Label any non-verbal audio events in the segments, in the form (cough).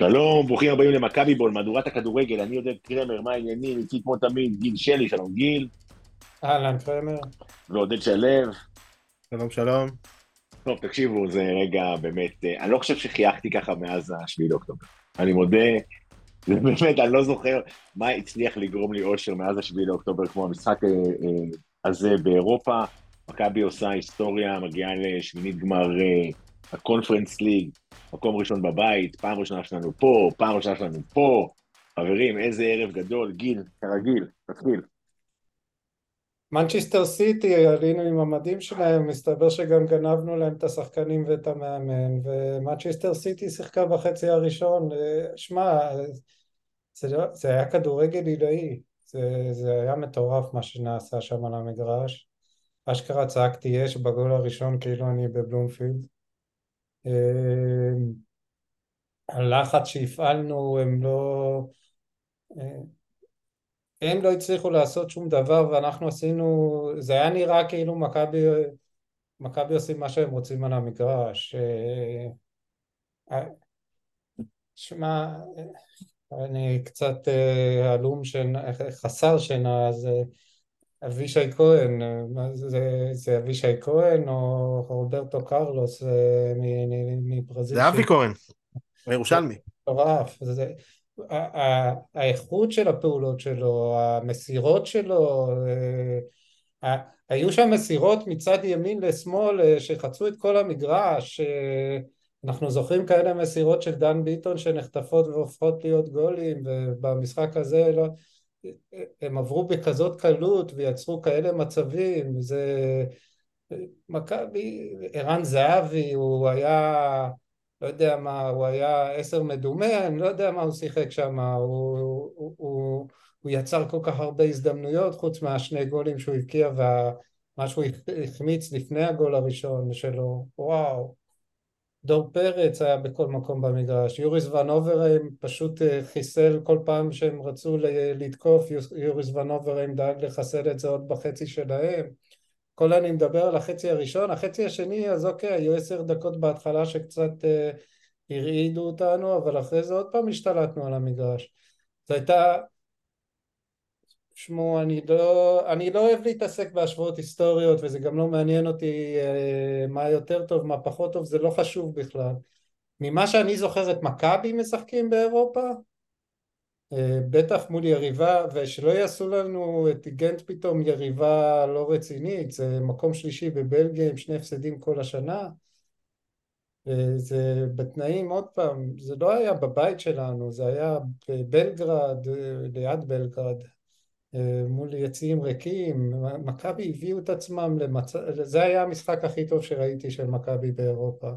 שלום, ברוכים הבאים למכבי בול, מהדורת הכדורגל, אני עודד קרמר, מה העניינים? איתי כמו תמיד, גיל שלי, שלום גיל. אהלן קרמר. ועודד שלו. שלום שלום. טוב, תקשיבו, זה רגע באמת, אה, אני לא חושב שחייכתי ככה מאז השביעי לאוקטובר. אני מודה, זה באמת, אני לא זוכר מה הצליח לגרום לי אושר מאז השביעי לאוקטובר, כמו המשחק אה, אה, הזה באירופה. מכבי עושה היסטוריה, מגיעה לשמינית גמר הקונפרנס ליג, מקום ראשון בבית, פעם ראשונה שלנו פה, פעם ראשונה שלנו פה. חברים, איזה ערב גדול, גיל, כרגיל, תתחיל. מנצ'סטר סיטי, עלינו עם המדים שלהם, מסתבר שגם גנבנו להם את השחקנים ואת המאמן, ומנצ'סטר סיטי שיחקה בחצי הראשון, שמע, זה, לא, זה היה כדורגל עילאי, זה, זה היה מטורף מה שנעשה שם על המגרש, אשכרה צעקתי אש בגול הראשון כאילו אני בבלומפילד. אמ, הלחץ שהפעלנו הם לא... אה, הם לא הצליחו לעשות שום דבר ואנחנו עשינו, זה היה נראה כאילו מכבי מכבי עושים מה שהם רוצים על המגרש. אה, אה, שמע, אני קצת הלום, חסר שינה, אז אבישי כהן, זה, זה אבישי כהן או רוברטו קרלוס מברזיל? זה אבי כהן, הירושלמי. מטורף, האיכות של הפעולות שלו, המסירות שלו, אה, היו שם מסירות מצד ימין לשמאל אה, שחצו את כל המגרש, אה, אנחנו זוכרים כאלה מסירות של דן ביטון שנחטפות והופכות להיות גולים ובמשחק הזה לא, הם עברו בכזאת קלות ויצרו כאלה מצבים, זה מכבי, ערן זהבי הוא היה, לא יודע מה, הוא היה עשר מדומה, אני לא יודע מה הוא שיחק שם, הוא, הוא, הוא, הוא יצר כל כך הרבה הזדמנויות חוץ מהשני גולים שהוא הבקיע ומה שהוא החמיץ לפני הגול הראשון שלו, וואו דור פרץ היה בכל מקום במגרש, יוריס ונוברהיים פשוט אה, חיסל כל פעם שהם רצו לתקוף, יוריס ונוברהיים דאג לחסל את זה עוד בחצי שלהם. כל אני מדבר על החצי הראשון, החצי השני אז אוקיי, היו עשר דקות בהתחלה שקצת uh, הרעידו אותנו, אבל אחרי זה עוד פעם השתלטנו על המגרש. זו הייתה תשמעו, אני לא, אני לא אוהב להתעסק בהשוואות היסטוריות וזה גם לא מעניין אותי אה, מה יותר טוב, מה פחות טוב, זה לא חשוב בכלל. ממה שאני זוכר את מכבי משחקים באירופה, אה, בטח מול יריבה, ושלא יעשו לנו את גנט פתאום יריבה לא רצינית, זה מקום שלישי בבלגיה עם שני הפסדים כל השנה. אה, זה בתנאים, עוד פעם, זה לא היה בבית שלנו, זה היה בבלגרד, ליד בלגרד, מול יציאים ריקים, מכבי הביאו את עצמם למצב, זה היה המשחק הכי טוב שראיתי של מכבי באירופה.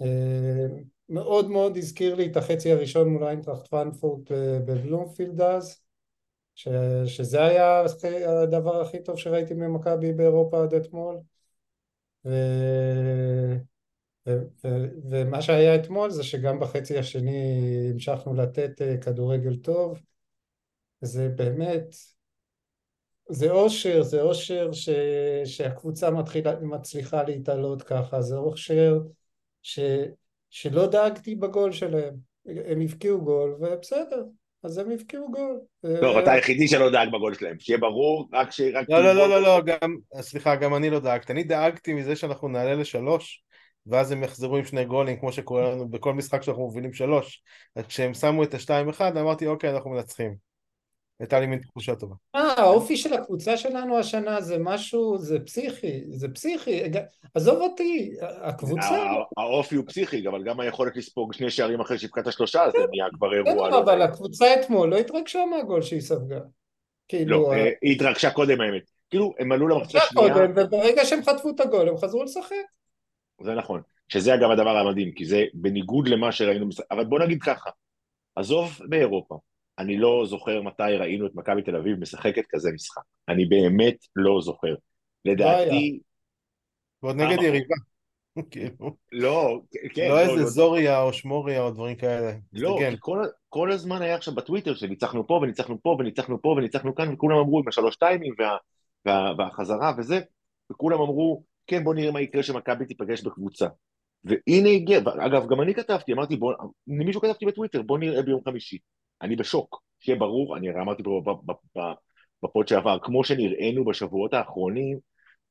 אה, מאוד מאוד הזכיר לי את החצי הראשון מול איינטראכט פרנקפורט בבלומפילד אז, ש, שזה היה הדבר הכי טוב שראיתי ממכבי באירופה עד אתמול. ו... ו... ו... ומה שהיה אתמול זה שגם בחצי השני המשכנו לתת אה, כדורגל טוב. זה באמת, זה אושר, זה אושר ש, שהקבוצה מתחילה, מצליחה להתעלות ככה, זה אושר ש, שלא דאגתי בגול שלהם, הם הבקיעו גול ובסדר, אז הם הבקיעו גול. טוב, אתה היחידי שלא דאג בגול שלהם, שיהיה ברור, רק ש... לא, לא, לא, לא, לא, גם, סליחה, גם אני לא דאגתי, אני דאגתי מזה שאנחנו נעלה לשלוש ואז הם יחזרו עם שני גולים כמו שקורה לנו בכל משחק שאנחנו מובילים שלוש. אז כשהם שמו את השתיים אחד אמרתי אוקיי אנחנו מנצחים הייתה לי מין תחושה טובה. אה, האופי של הקבוצה שלנו השנה זה משהו, זה פסיכי, זה פסיכי, עזוב אותי, הקבוצה... האופי הוא פסיכי, אבל גם היכולת לספוג שני שערים אחרי שהבקעת שלושה, זה נהיה כבר אירוע. כן, אבל הקבוצה אתמול לא התרגשה מהגול שהיא ספגה. כאילו... לא, אה, היא התרגשה קודם האמת. כאילו, הם עלו למחצה שנייה... וברגע שהם חטפו את הגול, הם חזרו לשחק. זה נכון. שזה אגב הדבר המדהים, כי זה בניגוד למה שראינו... אבל בוא נגיד ככה, עזוב באירופה, אני לא זוכר מתי ראינו את מכבי תל אביב משחקת כזה משחק. אני באמת לא זוכר. לדעתי... ועוד נגד יריבה. (laughs) כאילו. לא, כן. לא, לא איזה לא. זוריה או שמוריה או דברים כאלה. לא, כי כל הזמן היה עכשיו בטוויטר שניצחנו פה וניצחנו פה וניצחנו פה וניצחנו כאן, וכולם אמרו עם השלוש טיימים והחזרה וזה, וכולם אמרו, כן, בוא נראה מה יקרה שמכבי תיפגש בקבוצה. והנה הגיע, אגב, גם אני כתבתי, אמרתי, בוא, למישהו כתבתי בטוויטר, בוא נראה ביום חמישי. אני בשוק, שיהיה ברור, אני אמרתי פה בפוד שעבר, כמו שנראינו בשבועות האחרונים,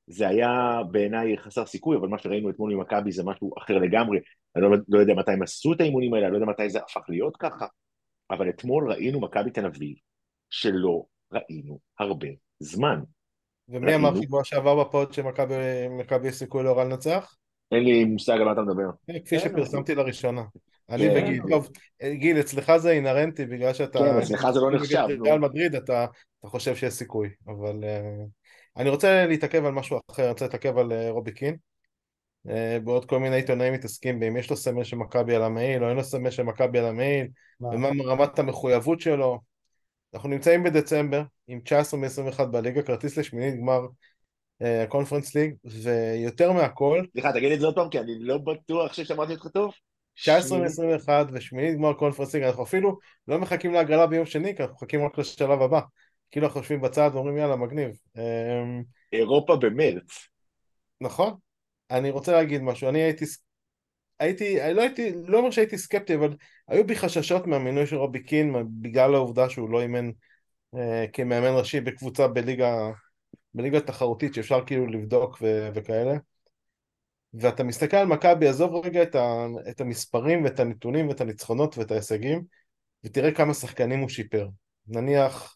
זה היה בעיניי חסר סיכוי, אבל מה שראינו אתמול עם מכבי זה משהו אחר לגמרי. אני לא, לא יודע מתי הם עשו את האימונים האלה, אני לא יודע מתי זה הפך להיות ככה, אבל אתמול ראינו מכבי תל אביב, שלא ראינו הרבה זמן. ומי ראינו... אמר שבוע שעבר בפוד שמכבי יש סיכוי לאורל לנצח? אין לי מושג על מה אתה מדבר. אה, כפי שפרסמתי לראשונה. אני כן. וגיל, טוב, גיל, אצלך זה אינהרנטי בגלל שאתה... כן, אצלך זה לא נחשב. ריאל מדריד אתה חושב שיש סיכוי, אבל... אה, אני רוצה להתעכב על משהו אחר, אני רוצה להתעכב על אה, רובי קין. בעוד כל מיני עיתונאים מתעסקים באם יש לו סמל של מכבי על המעיל, או אין לו סמל של מכבי על המעיל, ומה רמת המחויבות שלו. אנחנו נמצאים בדצמבר עם 19 מ-21 בליגה, כרטיס לשמינית גמר קונפרנס ליג, ויותר מהכל... סליחה, תגיד את זה עוד פעם, כי אני לא בטוח ששמעתי אותך טוב. 19 מ-21 ושמינית גמר קונפרנס ליג, אנחנו אפילו לא מחכים להגרלה ביום שני, כי אנחנו מחכים רק לשלב הבא. כאילו אנחנו יושבים בצד ואומרים יאללה, מגניב. אמ, אירופה במרץ. נכון. אני רוצה להגיד משהו, אני הייתי... הייתי, לא הייתי, לא אומר שהייתי סקפטי, אבל היו בי חששות מהמינוי של רובי קין בגלל העובדה שהוא לא אימן אה, כמאמן ראשי בקבוצה בליגה בליגה תחרותית שאפשר כאילו לבדוק ו- וכאלה. ואתה מסתכל על מכבי, עזוב רגע את, ה- את המספרים ואת הנתונים ואת הניצחונות ואת ההישגים, ותראה כמה שחקנים הוא שיפר. נניח,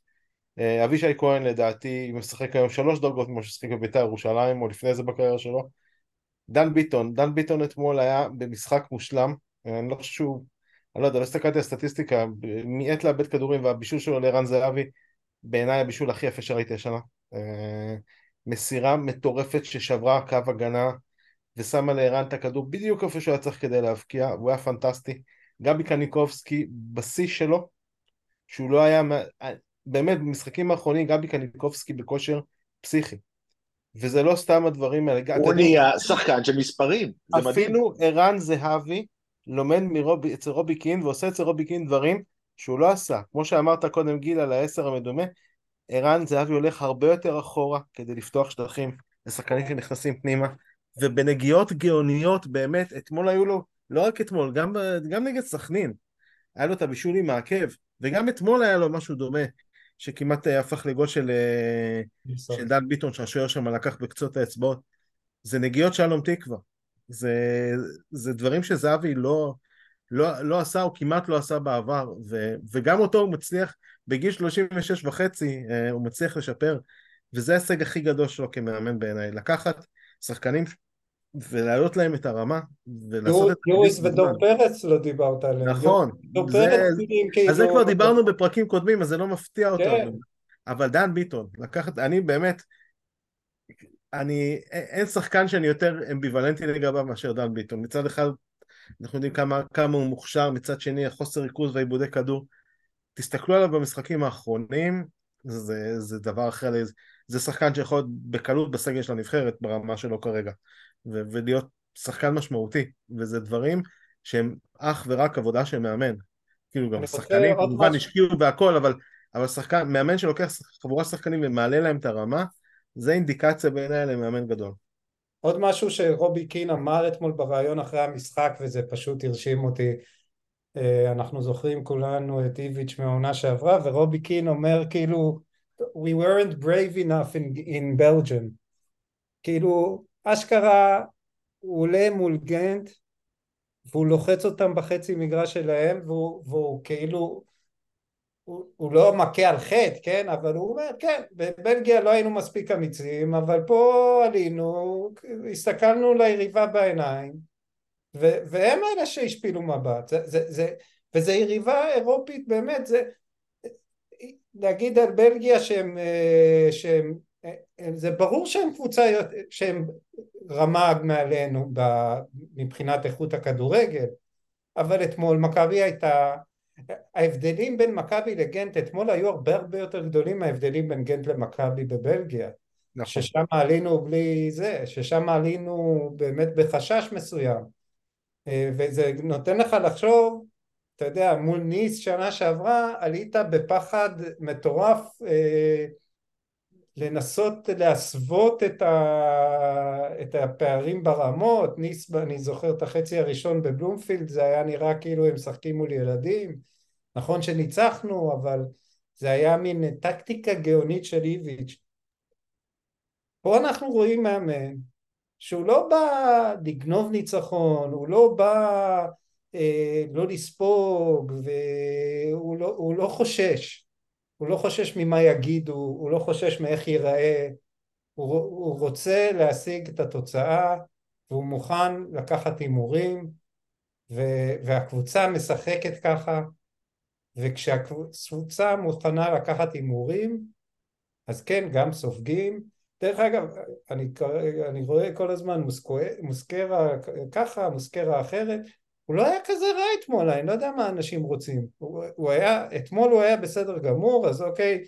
אה, אבישי כהן לדעתי משחק היום שלוש דרגות כמו ששיחק בבית"ר ירושלים, או לפני זה בקריירה שלו. דן ביטון, דן ביטון אתמול היה במשחק מושלם, אני לא חושב שהוא, אני לא יודע, לא הסתכלתי על הסטטיסטיקה, מיעט לאבד כדורים והבישול שלו לערן זהבי, בעיניי הבישול הכי יפה שראיתי השנה. אה, מסירה מטורפת ששברה קו הגנה ושמה לערן את הכדור בדיוק איפה שהוא היה צריך כדי להבקיע, הוא היה פנטסטי. גבי קניקובסקי בשיא שלו, שהוא לא היה, אה, באמת במשחקים האחרונים גבי קניקובסקי בכושר פסיכי. וזה לא סתם הדברים האלה. הוא נהיה שחקן של מספרים. אפילו ערן זהבי לומד מרובי, אצל רובי קין ועושה אצל רובי קין דברים שהוא לא עשה. כמו שאמרת קודם גיל על העשר המדומה, ערן זהבי הולך הרבה יותר אחורה כדי לפתוח שטחים לשחקנים שנכנסים פנימה, ובנגיעות גאוניות באמת, אתמול היו לו, לא רק אתמול, גם, גם נגד סכנין, היה לו את הבישול עם העקב, וגם אתמול היה לו משהו דומה, שכמעט הפך לגול של, אה, של דן ביטון, שהשוער שם לקח בקצות האצבעות. זה נגיעות שלום תקווה. זה, זה דברים שזהבי לא, לא, לא עשה, או כמעט לא עשה בעבר, ו, וגם אותו הוא מצליח, בגיל 36 וחצי אה, הוא מצליח לשפר, וזה ההישג הכי גדול שלו כמאמן בעיניי, לקחת שחקנים ולהעלות להם את הרמה ולעשות את זה. לואיס ודור פרץ לא דיברת עליהם. נכון. דור זה, פרץ כאילו... אז זה כבר דיברנו בפרקים קודמים, אז זה לא מפתיע אותנו. כן. אבל דן ביטון, לקחת, אני באמת, אני, אין שחקן שאני יותר אמביוולנטי לגביו מאשר דן ביטון. מצד אחד, אנחנו יודעים כמה, כמה הוא מוכשר, מצד שני, החוסר ריכוז והעיבודי כדור תסתכלו עליו במשחקים האחרונים, זה, זה דבר אחר, זה שחקן שיכול להיות בקלות בסגל של הנבחרת ברמה שלו כרגע, ו- ולהיות שחקן משמעותי, וזה דברים שהם אך ורק עבודה של מאמן. כאילו גם שחקנים כמובן השקיעו בהכל, אבל, אבל שחקן, מאמן שלוקח חבורה שחקנים ומעלה להם את הרמה, זה אינדיקציה בעיניי למאמן גדול. עוד משהו שרובי קין אמר אתמול בריאיון אחרי המשחק וזה פשוט הרשים אותי אה, אנחנו זוכרים כולנו את איביץ' מהעונה שעברה ורובי קין אומר כאילו we weren't brave enough in, in Belgium. כאילו אשכרה הוא עולה מול גנט והוא לוחץ אותם בחצי מגרש שלהם והוא, והוא כאילו הוא, הוא לא מכה על חטא כן? אבל הוא אומר כן בבלגיה לא היינו מספיק אמיצים אבל פה עלינו הסתכלנו ליריבה בעיניים ו- והם אלה שהשפילו מבט, זה, זה, זה, וזה יריבה אירופית באמת, זה להגיד על בלגיה שהם, אה, שהם זה ברור שהם קבוצה שהם רמה מעלינו מבחינת איכות הכדורגל אבל אתמול מכבי הייתה ההבדלים בין מכבי לגנט אתמול היו הרבה הרבה יותר גדולים מההבדלים בין גנט למכבי בבלגיה נכון. ששם עלינו בלי זה, ששם עלינו באמת בחשש מסוים אה, וזה נותן לך לחשוב, אתה יודע, מול ניס שנה שעברה, עלית בפחד מטורף אה, לנסות להסוות את, ה... את הפערים ברמות, ניס, אני זוכר את החצי הראשון בבלומפילד, זה היה נראה כאילו הם משחקים מול ילדים, נכון שניצחנו, אבל זה היה מין טקטיקה גאונית של איביץ'. פה אנחנו רואים מאמן שהוא לא בא לגנוב ניצחון, הוא לא בא לא לספוג, והוא לא, לא חושש. הוא לא חושש ממה יגידו, הוא לא חושש מאיך ייראה, הוא, הוא רוצה להשיג את התוצאה והוא מוכן לקחת הימורים והקבוצה משחקת ככה וכשהקבוצה מוכנה לקחת הימורים אז כן גם סופגים. דרך אגב אני, אני רואה כל הזמן מוסקרה ככה מוסקרה אחרת הוא לא היה כזה רע אתמול, אני לא יודע מה אנשים רוצים. הוא, הוא היה, אתמול הוא היה בסדר גמור, אז אוקיי,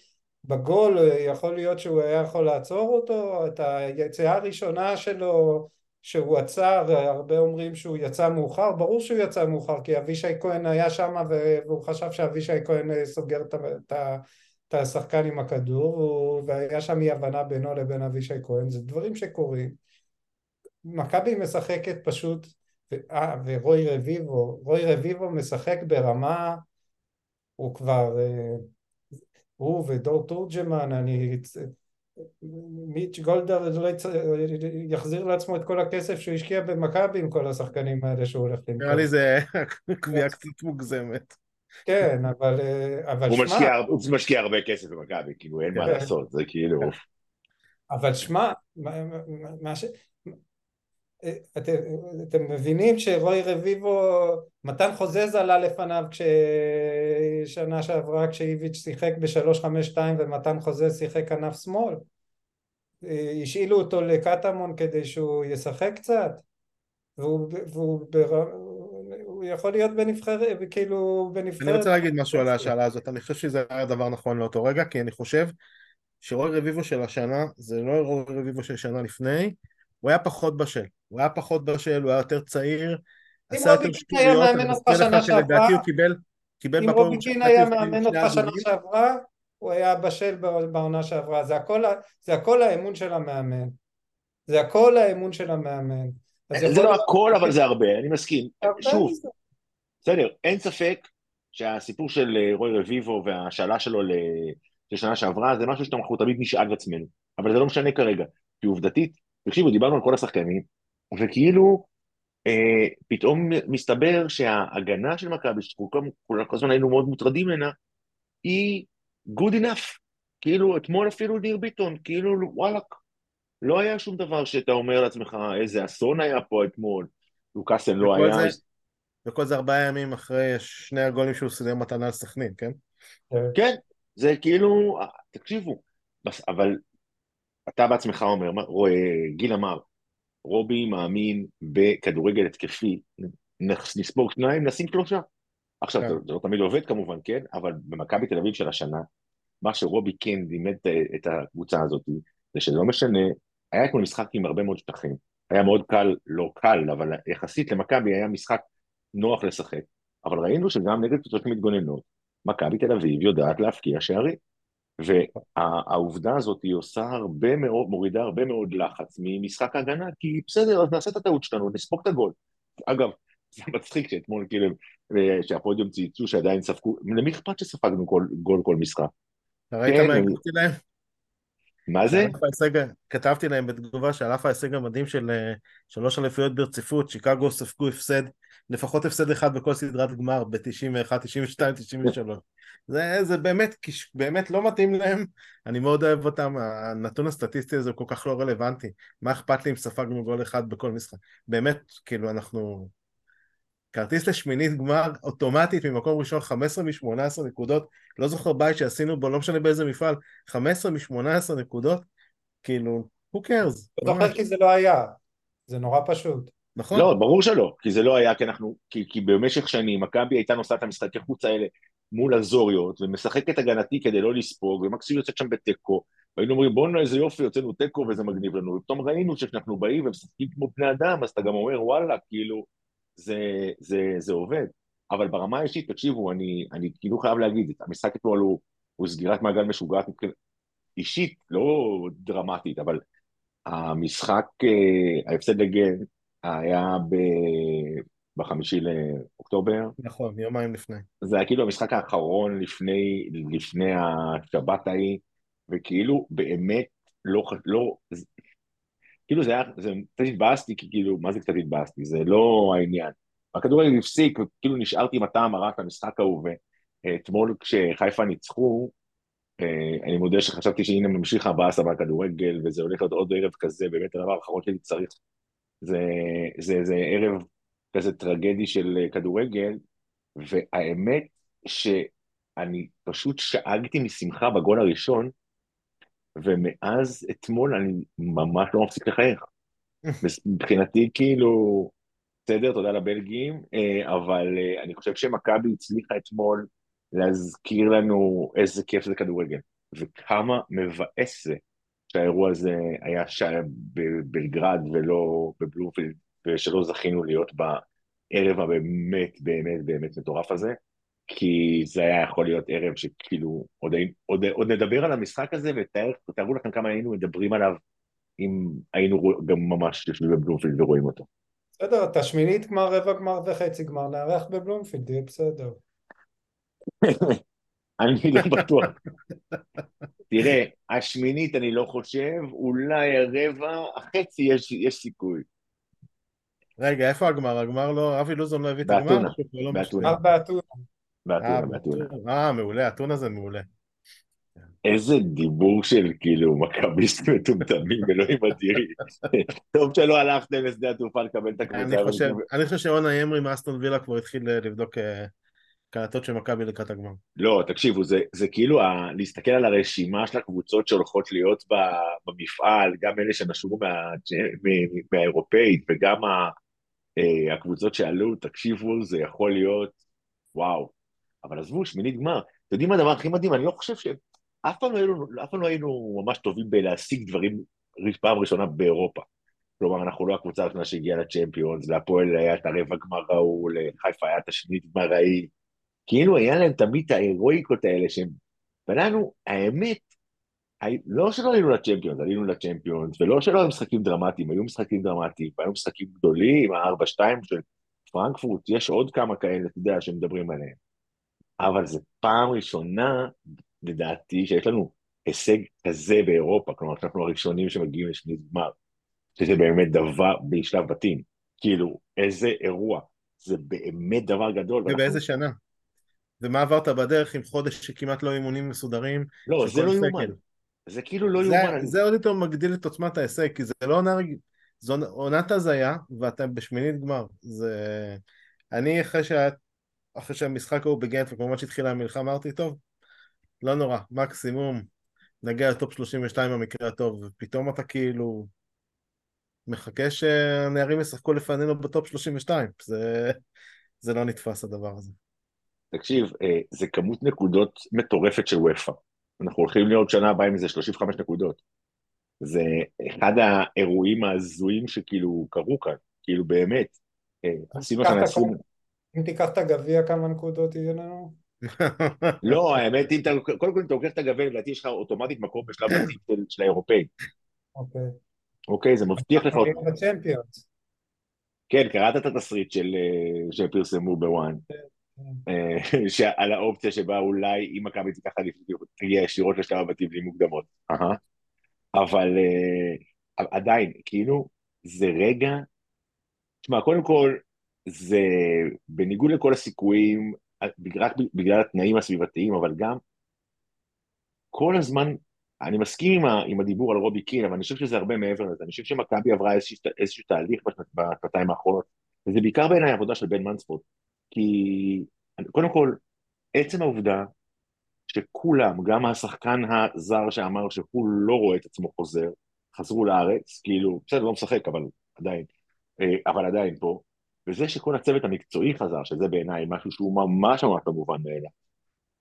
בגול יכול להיות שהוא היה יכול לעצור אותו, את היציאה הראשונה שלו שהוא עצר, הרבה אומרים שהוא יצא מאוחר, ברור שהוא יצא מאוחר כי אבישי כהן היה שם והוא חשב שאבישי כהן סוגר את, את השחקן עם הכדור והיה שם אי הבנה בינו לבין אבישי כהן, זה דברים שקורים. מכבי משחקת פשוט אה, ורוי רביבו, רוי רביבו משחק ברמה, הוא כבר, אה, הוא ודור תורג'מן, אני, מיץ' גולדר לא יחזיר לעצמו את כל הכסף שהוא השקיע במכבי עם כל השחקנים האלה שהוא הולך למכור. נראה לי זה (laughs) קביעה קצת מוגזמת. כן, אבל, אה, אבל הוא שמע... משקיע, הוא משקיע הרבה כסף במכבי, כאילו אין מה כן. לעשות, זה כאילו... אבל שמע, מה ש... אתם, אתם מבינים שרוי רביבו, מתן חוזז עלה לפניו כששנה שעברה כשאיביץ' שיחק ב-352 ומתן חוזז שיחק כנף שמאל. השאילו אותו לקטמון כדי שהוא ישחק קצת והוא, והוא בר... הוא יכול להיות בנבחרת, כאילו בנבחרת... אני רוצה להגיד משהו על השאלה הזאת, אני חושב שזה היה דבר נכון לאותו רגע, כי אני חושב שרוי רביבו של השנה זה לא רוי רביבו של שנה לפני, הוא היה פחות בשל, הוא היה פחות בשל, הוא היה יותר צעיר, עשה יותר שטויות, אני מזכיר לך שלדעתי הוא קיבל, קיבל אם רוביצ'ין היה מאמן אותך שנה שעברה, הוא היה בשל בעונה שעברה, זה הכל, זה הכל האמון של המאמן, זה הכל האמון של המאמן. זה לא הכל, אבל זה הרבה, אני מסכים. שוב, בסדר, אין ספק שהסיפור של אה, רוי רביבו והשאלה שלו לשנה שעברה זה משהו שאנחנו תמיד נשאל לעצמנו, אבל זה לא משנה כרגע, כי עובדתית תקשיבו, דיברנו על כל השחקנים, וכאילו אה, פתאום מסתבר שההגנה של מכבי, שכל הזמן היינו מאוד מוטרדים ממנה, היא good enough. כאילו, אתמול אפילו ניר ביטון, כאילו, וואלאק, לא היה שום דבר שאתה אומר לעצמך, איזה אסון היה פה אתמול, לוקאסן לא היה. זה, וכל זה ארבעה ימים אחרי שני הגולים שהוא סידר מתנה לסכנין, כן? כן, זה כאילו, תקשיבו, אבל אתה בעצמך אומר, גיל אמר, רובי מאמין בכדורגל התקפי, נספוג שניים, נשים שלושה. עכשיו, כן. זה לא תמיד עובד כמובן, כן? אבל במכבי תל אביב של השנה, מה שרובי כן לימד את הקבוצה הזאת, זה שלא משנה, היה כמו משחק עם הרבה מאוד שטחים. היה מאוד קל, לא קל, אבל יחסית למכבי היה משחק נוח לשחק. אבל ראינו שגם נגד קבוצות מתגוננות, מכבי תל אביב יודעת להפקיע שערים. והעובדה הזאת היא עושה הרבה מאוד, מורידה הרבה מאוד לחץ ממשחק ההגנה, כי בסדר, אז נעשה את הטעות שלנו, נספוג את הגול. אגב, זה מצחיק שאתמול כאילו, שהפודיום צייצו שעדיין ספגו, למי אכפת שספגנו גול, גול כל משחק? ראית מה כן, כתבתי להם? מה זה? כתבתי להם בתגובה שעל אף ההישג המדהים של אה, שלוש אליפויות ברציפות, שיקגו ספגו הפסד, לפחות הפסד אחד בכל סדרת גמר ב-91, 92, 93. זה, זה באמת, באמת לא מתאים להם, אני מאוד אוהב אותם, הנתון הסטטיסטי הזה הוא כל כך לא רלוונטי, מה אכפת לי אם ספגנו גול אחד בכל משחק, באמת, כאילו אנחנו, כרטיס לשמינית גמר אוטומטית ממקום ראשון 15 מ-18 נקודות, לא זוכר בית שעשינו בו, לא משנה באיזה מפעל, 15 מ-18 נקודות, כאילו, who cares? לא זוכר כי זה לא היה, זה נורא פשוט. נכון. לא, ברור שלא, כי זה לא היה, כי אנחנו, כי, כי במשך שנים מכבי הייתה נוסעת את המשחקי חוץ האלה מול הזוריות, ומשחקת הגנתי כדי לא לספוג, ומקסימום יוצאת שם בתיקו, והיינו אומרים בואנה איזה יופי, יוצאנו תיקו וזה מגניב לנו, ופתאום ראינו שכשאנחנו באים ומשחקים כמו בני אדם, אז אתה גם אומר וואלה, כאילו, זה, זה, זה עובד. אבל ברמה האישית, תקשיבו, אני, אני כאילו חייב להגיד, המשחק אתמול הוא, הוא סגירת מעגל משוגעת. אישית, לא דרמטית, אבל המשחק, אה, ההפסד לגן היה ב... בחמישי לאוקטובר. נכון, יומיים לפני. זה היה כאילו המשחק האחרון לפני, לפני השבת ההיא, וכאילו באמת לא, לא, כאילו זה היה, זה קצת התבאסתי, כי כאילו, מה זה קצת התבאסתי? זה לא העניין. הכדורגל הפסיק, וכאילו נשארתי עם הטעם הרע של המשחק ההוא, ואתמול כשחיפה ניצחו, אה, אני מודה שחשבתי שהנה ממשיך הבאסה בכדורגל, וזה הולך להיות עוד ערב כזה, באמת הדבר האחרון שהייתי צריך זה, זה, זה ערב כזה טרגדי של כדורגל, והאמת שאני פשוט שאגתי משמחה בגול הראשון, ומאז אתמול אני ממש לא מפסיק לחייך. מבחינתי כאילו, בסדר, תודה לבלגים, אה, אבל אה, אני חושב שמכבי הצליחה אתמול להזכיר לנו איזה כיף זה כדורגל, וכמה מבאס זה שהאירוע הזה היה שם בבלגרד ולא בבלומפילד, ושלא זכינו להיות בערב הבאמת באמת באמת מטורף הזה. כי זה היה יכול להיות ערב שכאילו, עוד, עוד, עוד נדבר על המשחק הזה ותארו לכם כמה היינו מדברים עליו אם היינו גם ממש יושבים בבלומפילד ורואים אותו. בסדר, אתה שמינית גמר, רבע גמר וחצי גמר, נארח בבלומפילד, יהיה בסדר. (laughs) אני לא בטוח. תראה, השמינית אני לא חושב, אולי הרבע, החצי יש, יש סיכוי. רגע, איפה הגמר? הגמר לא, אבי לוזון לא הביא את הגמר? באתונה. באתונה. באתונה. באתונה, באתונה. אה, מעולה, אתונה זה מעולה. איזה דיבור של כאילו מכביסט מטומטמים, אלוהים אדירי. (laughs) טוב שלא הלכתם לשדה התעופה לקבל את הקבוצה. אני חושב שאונה אמרי מאסטון וילה כבר התחיל לבדוק אה, קלטות של מכבי לקראת הגמר. לא, תקשיבו, זה, זה כאילו ה, להסתכל על הרשימה של הקבוצות שהולכות להיות במפעל, גם אלה שנשרו מה, מהאירופאית וגם ה, אה, הקבוצות שעלו, תקשיבו, זה יכול להיות, וואו. אבל עזבו, שמינית גמר. אתם יודעים מה הדבר הכי מדהים? אני לא חושב ש... אף פעם לא היינו, פעם לא היינו ממש טובים בלהשיג דברים פעם ראשונה באירופה. כלומר, אנחנו לא הקבוצה הראשונה שהגיעה לצ'מפיונס, להפועל היה את הרבע גמר ההוא, לחיפה היה את השנית גמר ההיא. כאילו היה להם תמיד את ההירואיקות האלה שהם... ולנו, האמת, לא שלא עלינו לצ'מפיונס, עלינו לצ'מפיונס, ולא שלא היו משחקים דרמטיים, היו משחקים דרמטיים, והיו משחקים גדולים, ה-4-2 של פרנקפורט, יש עוד כמה כאלה, אתה יודע, שמדברים עליהם. אבל זו פעם ראשונה, לדעתי, שיש לנו הישג כזה באירופה, כלומר, אנחנו הראשונים שמגיעים לשמינית גמר, שזה באמת דבר בשלב בתים. כאילו, איזה אירוע. זה באמת דבר גדול. ובאיזה ואנחנו... שנה? ומה עברת בדרך עם חודש שכמעט לא אימונים מסודרים? לא, זה לא יאומן. זה כאילו לא יאומן. זה עוד יותר מגדיל את עוצמת ההישג, כי זה לא עונה רגיל. זו עונת הזיה, ואתם בשמינית גמר. זה... אני אחרי שהיה אחרי שהמשחק ההוא בגנט וכמובן שהתחילה המלחמה אמרתי טוב, לא נורא, מקסימום נגיע לטופ 32 במקרה הטוב, ופתאום אתה כאילו מחכה שהנערים ישחקו לפנינו בטופ 32, זה, זה לא נתפס הדבר הזה. תקשיב, אה, זה כמות נקודות מטורפת של וופא. אנחנו הולכים להיות שנה הבאה עם איזה 35 נקודות. זה אחד האירועים ההזויים שכאילו קרו כאן, כאילו באמת. אה, עשינו כאן עשרים... אם תיקח את הגביע, כמה נקודות יהיה לנו? לא, האמת, אם אתה, קודם כל אם אתה לוקח את הגביע, לדעתי יש לך אוטומטית מקום בשלב בתים של האירופאים. אוקיי. אוקיי, זה מבטיח לך... כן, קראת את התסריט של, אה, שפרסמו בוואן. כן, כן. אה, (laughs) על האופציה שבה אולי אם מכבי תיקח תגיע ישירות לשלב הבתים בלי מוקדמות. אבל אה, עדיין, כאילו, זה רגע... תשמע, קודם כל, זה בניגוד לכל הסיכויים, רק בגלל התנאים הסביבתיים, אבל גם כל הזמן, אני מסכים עם, ה, עם הדיבור על רובי קין, אבל אני חושב שזה הרבה מעבר לזה. אני חושב שמכבי עברה איזשהו, איזשהו תהליך בשנתיים האחרונות, וזה בעיקר בעיניי עבודה של בן מנספורט. כי קודם כל, עצם העובדה שכולם, גם השחקן הזר שאמר שהוא לא רואה את עצמו חוזר, חזרו לארץ, כאילו, בסדר, לא משחק, אבל עדיין, אה, אבל עדיין פה, וזה שכל הצוות המקצועי חזר, שזה בעיניי משהו שהוא ממש ממש לא מובן מאליו.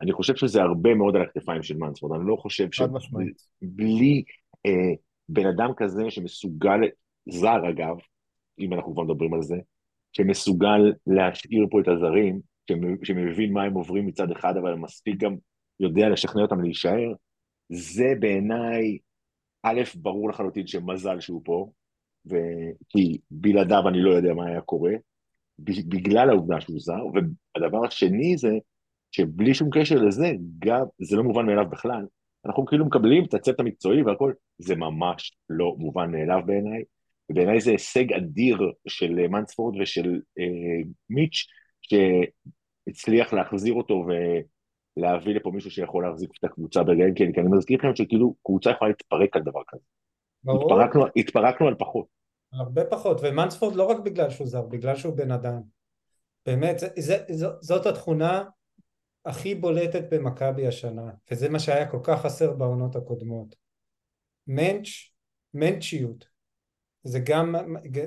אני חושב שזה הרבה מאוד על הכתפיים של מנספורד, אני לא חושב שבלי אה, בן אדם כזה שמסוגל, זר אגב, אם אנחנו כבר מדברים על זה, שמסוגל להשאיר פה את הזרים, שמבין מה הם עוברים מצד אחד, אבל מספיק גם יודע לשכנע אותם להישאר, זה בעיניי, א', ברור לחלוטין שמזל שהוא פה, כי בלעדיו אני לא יודע מה היה קורה, בגלל העובדה שהוא זר, והדבר השני זה שבלי שום קשר לזה, גם, זה לא מובן מאליו בכלל, אנחנו כאילו מקבלים את הצוות המקצועי והכל, זה ממש לא מובן מאליו בעיניי, ובעיניי זה הישג אדיר של מנספורד ושל אה, מיץ', שהצליח להחזיר אותו ולהביא לפה מישהו שיכול להחזיק את הקבוצה ברגעים כאלה, כי אני מזכיר לכם שכאילו קבוצה יכולה להתפרק על דבר כזה. ברור. התפרקנו, התפרקנו על פחות. הרבה פחות, ומנספורד לא רק בגלל שהוא זר, בגלל שהוא בן אדם. באמת, זה, זה, זה, זאת התכונה הכי בולטת במכבי השנה, וזה מה שהיה כל כך חסר בעונות הקודמות. מנץ', מנצ'יות, זה גם,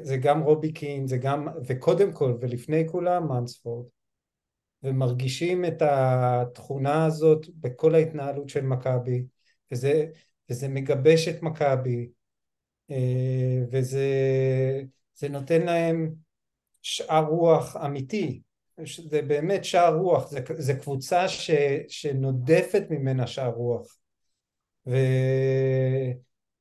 זה גם רובי קין, זה גם, וקודם כל ולפני כולם מנספורד, ומרגישים את התכונה הזאת בכל ההתנהלות של מכבי, וזה, וזה מגבש את מכבי, וזה נותן להם שאר רוח אמיתי, זה באמת שער רוח, זה, זה קבוצה ש, שנודפת ממנה שער רוח. ו,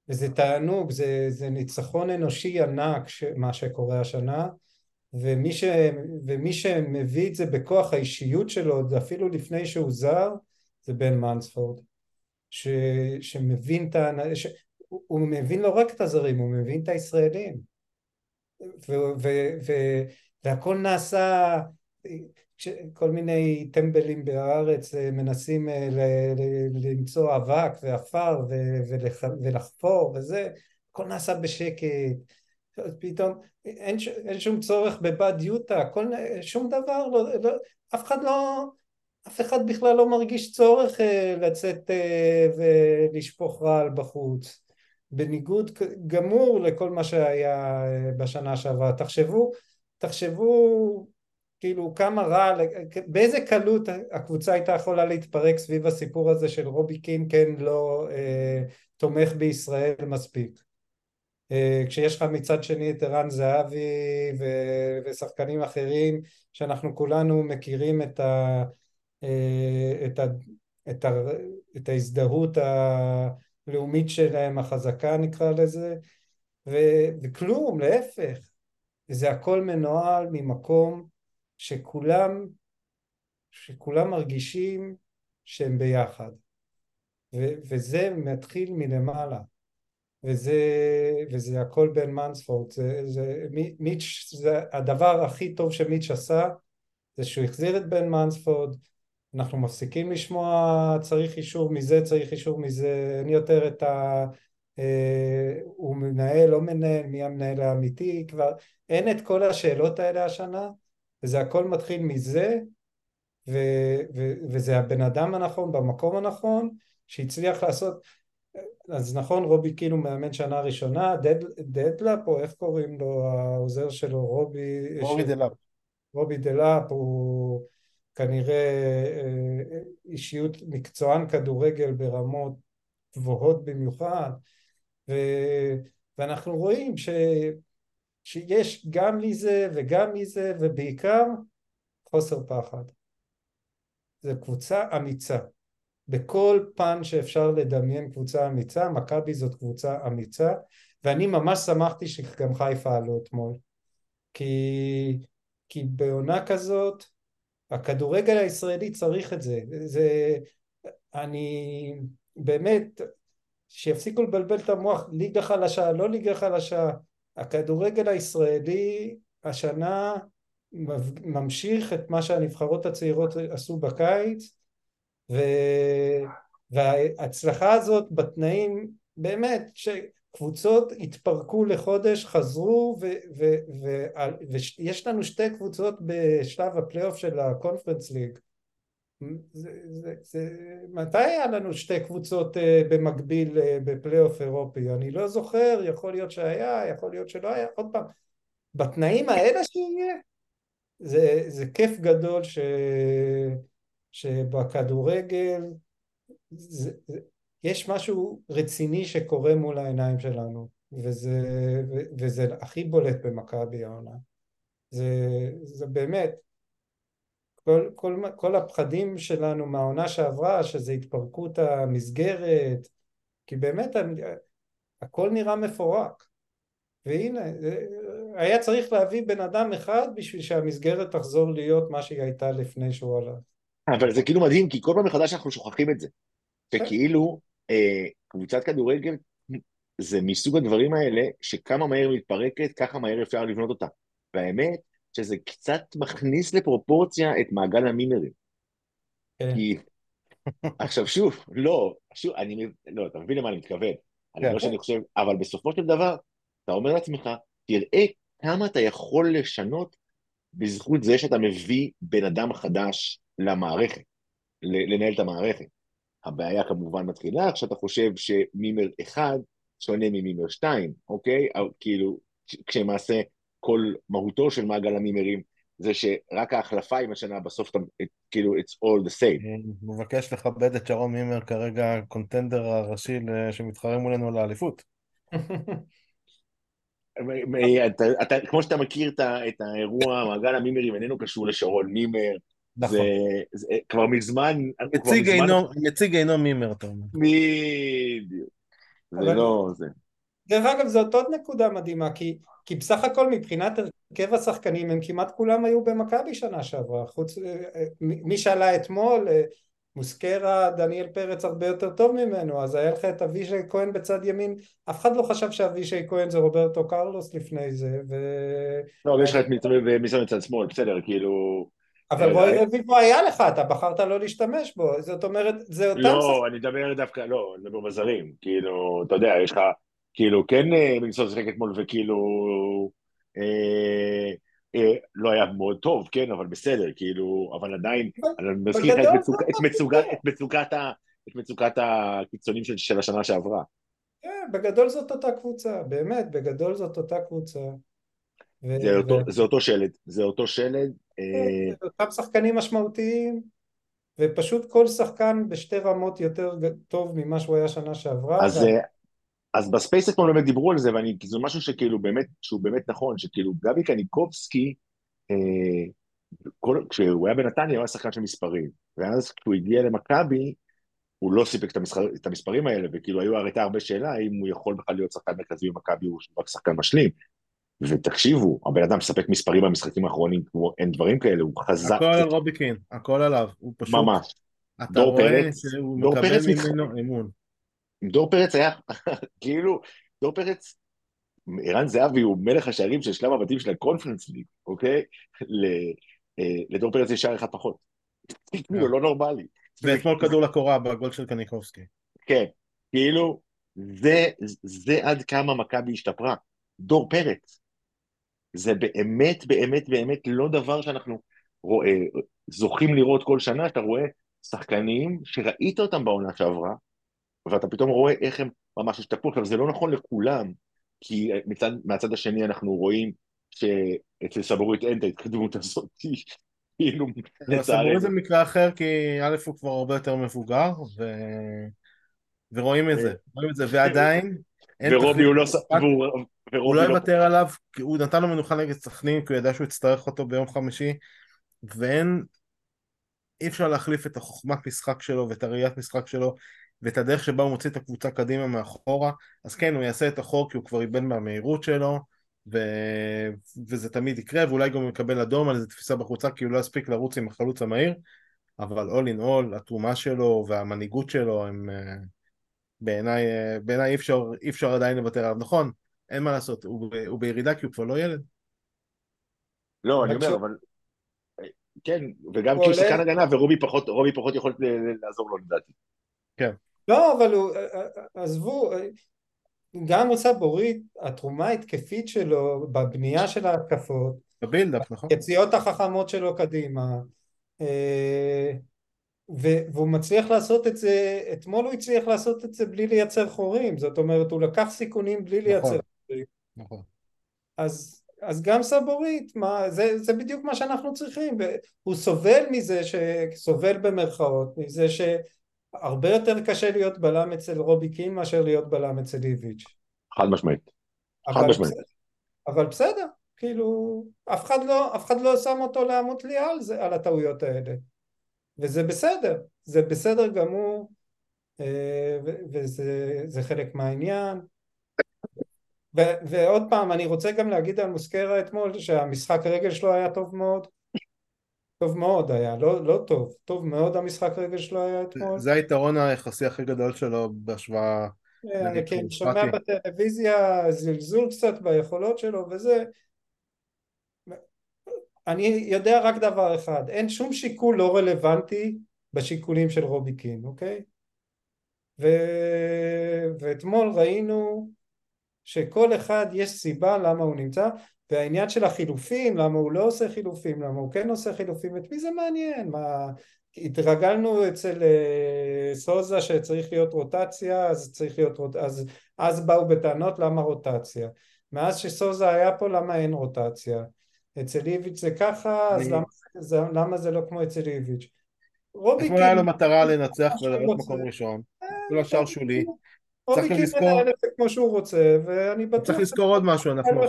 וזה תענוג, זה, זה ניצחון אנושי ענק ש, מה שקורה השנה. ומי, ש, ומי שמביא את זה בכוח האישיות שלו, אפילו לפני שהוא זר, זה בן מנספורד ש, שמבין את ה... הוא מבין לא רק את הזרים, הוא מבין את הישראלים. ו, ו, ו, והכל נעשה כל מיני טמבלים בארץ אה, מנסים אה, למצוא אבק ועפר ולחפור וזה, הכל נעשה בשקט, פתאום אין, אין שום צורך בבד יוטה, כל, שום דבר, לא, לא, אף אחד לא, אף אחד בכלל לא מרגיש צורך אה, לצאת ולשפוך רעל בחוץ, בניגוד גמור לכל מה שהיה בשנה שעברה. תחשבו, תחשבו כאילו כמה רע, באיזה קלות הקבוצה הייתה יכולה להתפרק סביב הסיפור הזה של רובי קין כן לא אה, תומך בישראל מספיק. אה, כשיש לך מצד שני את ערן זהבי ו- ושחקנים אחרים שאנחנו כולנו מכירים את, ה- אה, את, ה- את, ה- את ההזדהות הלאומית שלהם החזקה נקרא לזה ו- וכלום להפך זה הכל מנוהל ממקום שכולם, שכולם מרגישים שהם ביחד. ו- וזה מתחיל מלמעלה. וזה, וזה הכל בין מנספורד. זה, זה, מיץ', זה הדבר הכי טוב שמיץ' עשה, זה שהוא החזיר את בן מנספורד, אנחנו מפסיקים לשמוע צריך אישור מזה, צריך אישור מזה, אין יותר את ה... אה, הוא מנהל, לא מנהל, מי המנהל האמיתי, כבר אין את כל השאלות האלה השנה, וזה הכל מתחיל מזה, ו, ו, וזה הבן אדם הנכון במקום הנכון, שהצליח לעשות, אז נכון רובי כאילו מאמן שנה ראשונה, דד, דדלאפ או איך קוראים לו העוזר שלו, רורי... רורי דלאפ. רובי דלאפ הוא כנראה אה, אישיות מקצוען כדורגל ברמות גבוהות במיוחד, ו, ואנחנו רואים ש... שיש גם מזה וגם מזה ובעיקר חוסר פחד. זו קבוצה אמיצה. בכל פן שאפשר לדמיין קבוצה אמיצה, מכבי זאת קבוצה אמיצה, ואני ממש שמחתי שגם חיפה עלו אתמול. כי, כי בעונה כזאת, הכדורגל הישראלי צריך את זה. זה אני באמת, שיפסיקו לבלבל את המוח, ליגה חלשה, לא ליגה חלשה, הכדורגל הישראלי השנה ממשיך את מה שהנבחרות הצעירות עשו בקיץ ו... וההצלחה הזאת בתנאים באמת שקבוצות התפרקו לחודש חזרו ו... ו... ו... ויש לנו שתי קבוצות בשלב הפלייאוף של הקונפרנס ליג זה, זה, זה, מתי היה לנו שתי קבוצות uh, במקביל uh, בפלייאוף אירופי? אני לא זוכר, יכול להיות שהיה, יכול להיות שלא היה, עוד פעם, בתנאים האלה שיהיה, זה, זה כיף גדול ש, שבכדורגל זה, יש משהו רציני שקורה מול העיניים שלנו, וזה, ו, וזה הכי בולט במכבי העונה. זה, זה באמת, כל, כל, כל הפחדים שלנו מהעונה שעברה, שזה התפרקות המסגרת, כי באמת הכל נראה מפורק. והנה, היה צריך להביא בן אדם אחד בשביל שהמסגרת תחזור להיות מה שהיא הייתה לפני שהוא הלך. אבל זה כאילו מדהים, כי כל פעם מחדש אנחנו שוכחים את זה. וכאילו, אה, קבוצת כדורגל זה מסוג הדברים האלה, שכמה מהר מתפרקת, ככה מהר אפשר לבנות אותה. והאמת, שזה קצת מכניס לפרופורציה את מעגל המינרים. כן. כי... עכשיו שוב, לא, שוב, אני, לא, אתה מבין למה אני מתכוון. אני כן. לא שאני חושב, אבל בסופו של דבר, אתה אומר לעצמך, תראה כמה אתה יכול לשנות בזכות זה שאתה מביא בן אדם חדש למערכת, לנהל את המערכת. הבעיה כמובן מתחילה כשאתה חושב שמימר אחד שונה ממימר שתיים, אוקיי? כאילו, כשלמעשה כל מהותו של מעגל המימרים זה שרק ההחלפה עם השנה בסוף אתה, כאילו it's all the same. אני מבקש לכבד את שרון מימר כרגע קונטנדר הראשי שמתחרה מולנו לאליפות. (laughs) אתה, אתה, כמו שאתה מכיר את האירוע, מעגל המימרים איננו קשור לשרון מימר. נכון. זה, זה כבר מזמן... נציג אינו מימר, אתה אומר. בדיוק. זה לא זה. דרך אגב, זאת עוד נקודה מדהימה, כי, כי בסך הכל מבחינת הרכב השחקנים הם כמעט כולם היו במכבי שנה שעברה, חוץ, אה, אה, מי שעלה אתמול, אה, מוסקרה, דניאל פרץ הרבה יותר טוב ממנו, אז היה לך את אבישי כהן בצד ימין, אף אחד לא חשב שאבישי כהן זה רוברטו קרלוס לפני זה, ו... לא, אבל יש לך את מיסון מצד שמאל, בסדר, כאילו... אבל רועי רביבו היה לך, אתה בחרת לא להשתמש בו, זאת אומרת, זה אותם... לא, אני מדבר דווקא, לא, אני מדבר בזרים, כאילו, אתה יודע, יש לך, כאילו, כן אה, מיסון שיחק אתמול וכאילו... אה, אה, לא היה מאוד טוב, כן, אבל בסדר, כאילו, אבל עדיין, אני מזכיר לך את מצוקת הקיצונים של השנה שעברה. כן, בגדול זאת אותה קבוצה, באמת, בגדול זאת אותה קבוצה. זה אותו שלד, זה אותו שלד. אה, כן, אותם שחקנים משמעותיים, ופשוט כל שחקן בשתי רמות יותר טוב ממה שהוא היה שנה שעברה. אז ב space אתמול באמת דיברו על זה, ואני, זה משהו שכאילו באמת, שהוא באמת נכון, שכאילו גבי קניקובסקי, אה, כל, כשהוא היה בנתניה הוא היה שחקן של מספרים, ואז כשהוא הגיע למכבי, הוא לא סיפק את, המסחר, את המספרים האלה, וכאילו היו, הייתה הרבה שאלה האם הוא יכול בכלל להיות שחקן מרכזי במכבי או רק שחקן משלים. ותקשיבו, הבן אדם מספק מספרים במשחקים האחרונים, כמו אין דברים כאלה, הוא חזק. הכל על רובי קין, הכל עליו, הוא פשוט... ממש. אתה רואה שהוא מקבל ממנו אמון. דור פרץ היה, (laughs) כאילו, דור פרץ, ערן זהבי הוא מלך השערים של שלב הבתים של הקונפרנס ליג, אוקיי? אה, לדור פרץ יש שער אחד פחות. כאילו, לא נורמלי. ואתמול כדור לקורה בגול של קניקובסקי. כן, כאילו, זה, זה עד כמה מכבי השתפרה. דור פרץ. זה באמת, באמת, באמת לא דבר שאנחנו רואה, זוכים לראות כל שנה, שאתה רואה שחקנים שראית אותם בעונה שעברה, ואתה פתאום רואה איך הם ממש השתפרו. עכשיו, זה לא נכון לכולם, כי מצד, מהצד השני אנחנו רואים שאצל סבורית אין את ההתקדמות הזאת, (laughs) כאילו, לצערנו. סבורית זה מקרה אחר, כי א' הוא כבר הרבה יותר מבוגר, ו... ורואים את זה, רואים את זה, ועדיין... ורובי הוא לא... הוא לא יוותר עליו, כי הוא נתן לו מנוחה נגד סכנין, כי הוא ידע שהוא יצטרך אותו ביום חמישי, ואין... אי אפשר להחליף את החוכמת משחק שלו ואת הראיית משחק שלו ואת הדרך שבה הוא מוציא את הקבוצה קדימה מאחורה, אז כן, הוא יעשה את החור כי הוא כבר איבד מהמהירות שלו, ו... וזה תמיד יקרה, ואולי גם הוא יקבל אדום על איזה תפיסה בחוצה כי הוא לא יספיק לרוץ עם החלוץ המהיר, אבל all in all, התרומה שלו והמנהיגות שלו הם בעיניי, בעיניי אי אפשר, אי אפשר עדיין לוותר עליו, נכון, אין מה לעשות, הוא, הוא בירידה כי הוא כבר לא ילד. לא, אני אומר, אבל... כן, וגם כי הוא שחקן הגנה, ורובי פחות, פחות יכול לעזור לו לדעתי. כן. לא, אבל הוא, עזבו, גם מוסד בורית, התרומה ההתקפית שלו בבנייה של ההתקפות, בבילדאפ, נכון. יציאות החכמות שלו קדימה, אה, והוא מצליח לעשות את זה, אתמול הוא הצליח לעשות את זה בלי לייצר חורים, זאת אומרת הוא לקח סיכונים בלי לייצר נכון, חורים. נכון. אז, אז גם סבורית, מה, זה, זה בדיוק מה שאנחנו צריכים, הוא סובל מזה, סובל במרכאות, מזה שהרבה יותר קשה להיות בלם אצל רובי קין מאשר להיות בלם אצל איביץ'. חד משמעית. חד משמעית. אבל בסדר, כאילו, אף אחד לא, אף אחד לא שם אותו לעמוד לי על זה, על הטעויות האלה. וזה בסדר, זה בסדר גמור, אה, וזה חלק מהעניין. ו- ועוד פעם, אני רוצה גם להגיד על מוסקרה אתמול, שהמשחק רגל שלו היה טוב מאוד. טוב מאוד היה, לא, לא טוב, טוב מאוד המשחק רגל שלו היה אתמול. זה היתרון היחסי הכי גדול שלו בהשוואה... אני כן שומע בטלוויזיה זלזול קצת ביכולות שלו וזה. אני יודע רק דבר אחד, אין שום שיקול לא רלוונטי בשיקולים של רובי קין, אוקיי? ו... ואתמול ראינו שכל אחד יש סיבה למה הוא נמצא והעניין של החילופים, למה הוא לא עושה חילופים, למה הוא כן עושה חילופים, את מי זה מעניין? מה... התרגלנו אצל uh, סוזה שצריך להיות רוטציה, אז צריך להיות רוטציה, אז, אז באו בטענות למה רוטציה. מאז שסוזה היה פה, למה אין רוטציה? אצל איביץ' זה ככה, אז למה זה, למה זה לא כמו אצל איביץ'? רובי אתמול היה לו מטרה לנצח ולעלות מקום ראשון, כל השאר שולי. רובי קין מנהל את זה כמו שהוא רוצה, ואני בטוח... צריך לזכור עוד משהו, אנחנו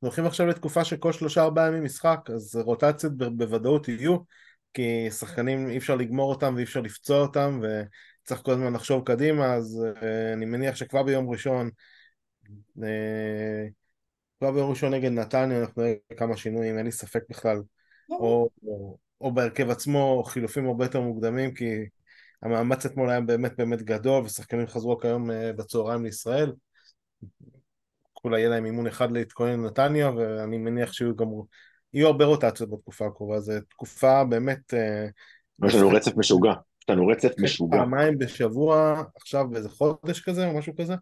הולכים עכשיו לתקופה של כל שלושה ארבעה ימים משחק, אז רוטציות בוודאות יהיו, כי שחקנים אי אפשר לגמור אותם ואי אפשר לפצוע אותם, וצריך כל הזמן לחשוב קדימה, אז uh, אני מניח שכבר ביום ראשון, uh, כבר ביום ראשון נגד נתניה אנחנו נראה כמה שינויים, אין לי ספק בכלל, לא. או, או, או בהרכב עצמו, חילופים הרבה יותר מוקדמים, כי המאמץ אתמול היה באמת באמת גדול, ושחקנים חזרו רק היום uh, בצהריים לישראל. כולה יהיה להם אימון אחד להתכונן לנתניה, ואני מניח שיהיו גם, יהיו הרבה רוטציות בתקופה הקרובה, זו תקופה באמת... אה, יש לנו רצף משוגע, יש לנו רצף כן, משוגע. פעמיים בשבוע, עכשיו באיזה חודש כזה או משהו כזה?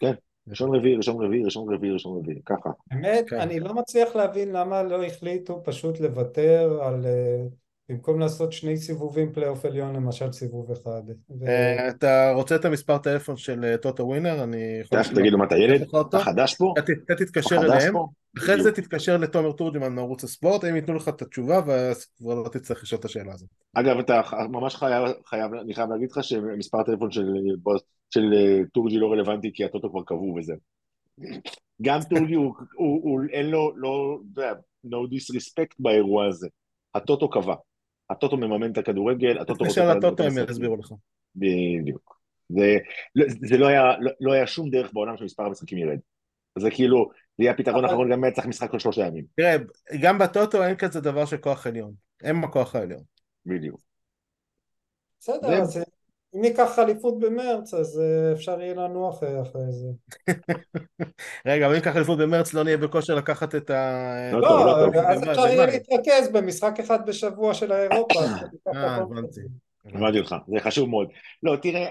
כן, ראשון רביעי, ראשון רביעי, ראשון רביעי, ראשון רביעי, ככה. באמת, כן. אני לא מצליח להבין למה לא החליטו פשוט לוותר על... Uh... במקום לעשות שני סיבובים פלייאוף עליון למשל סיבוב אחד. אה, אתה רוצה את המספר טלפון של אה, טוטו ווינר? אני יכול... תכף תגידו מה אתה ילד? אתה חדש פה? אתה תתקשר אליהם, אחרי זה תתקשר לתומר תורג'מן מערוץ הספורט, הם ייתנו לך את התשובה ואז כבר לא תצטרך לשאול את השאלה הזאת. אגב, אתה ממש חייב, אני חייב להגיד לך שמספר הטלפון של אה, תורג'י לא רלוונטי כי הטוטו כבר קבעו וזה. גם טורג'י הוא, אין לו, לא, no disrespect באירוע הזה. הטוטו קבע. הטוטו מממן את הכדורגל, הטוטו. תשאל הטוטו הם יסבירו לך. בדיוק. זה, זה לא, היה, לא, לא היה שום דרך בעולם שמספר המשחקים ירד. זה כאילו, זה יהיה הפתרון האחרון, גם צריך משחק כל שלושה ימים. תראה, גם בטוטו אין כזה דבר של כוח עליון. הם הכוח העליון. בדיוק. בסדר, אז אם ניקח אליפות במרץ, אז אה, אפשר יהיה לנוח אחרי זה. (laughs) רגע, אבל אם ניקח אליפות במרץ, לא נהיה בכושר לקחת את ה... לא, לא, לא אז אפשר יהיה להתרכז במשחק אחד בשבוע של האירופה. אה, הבנתי. הבנתי אותך, זה חשוב מאוד. לא, תראה,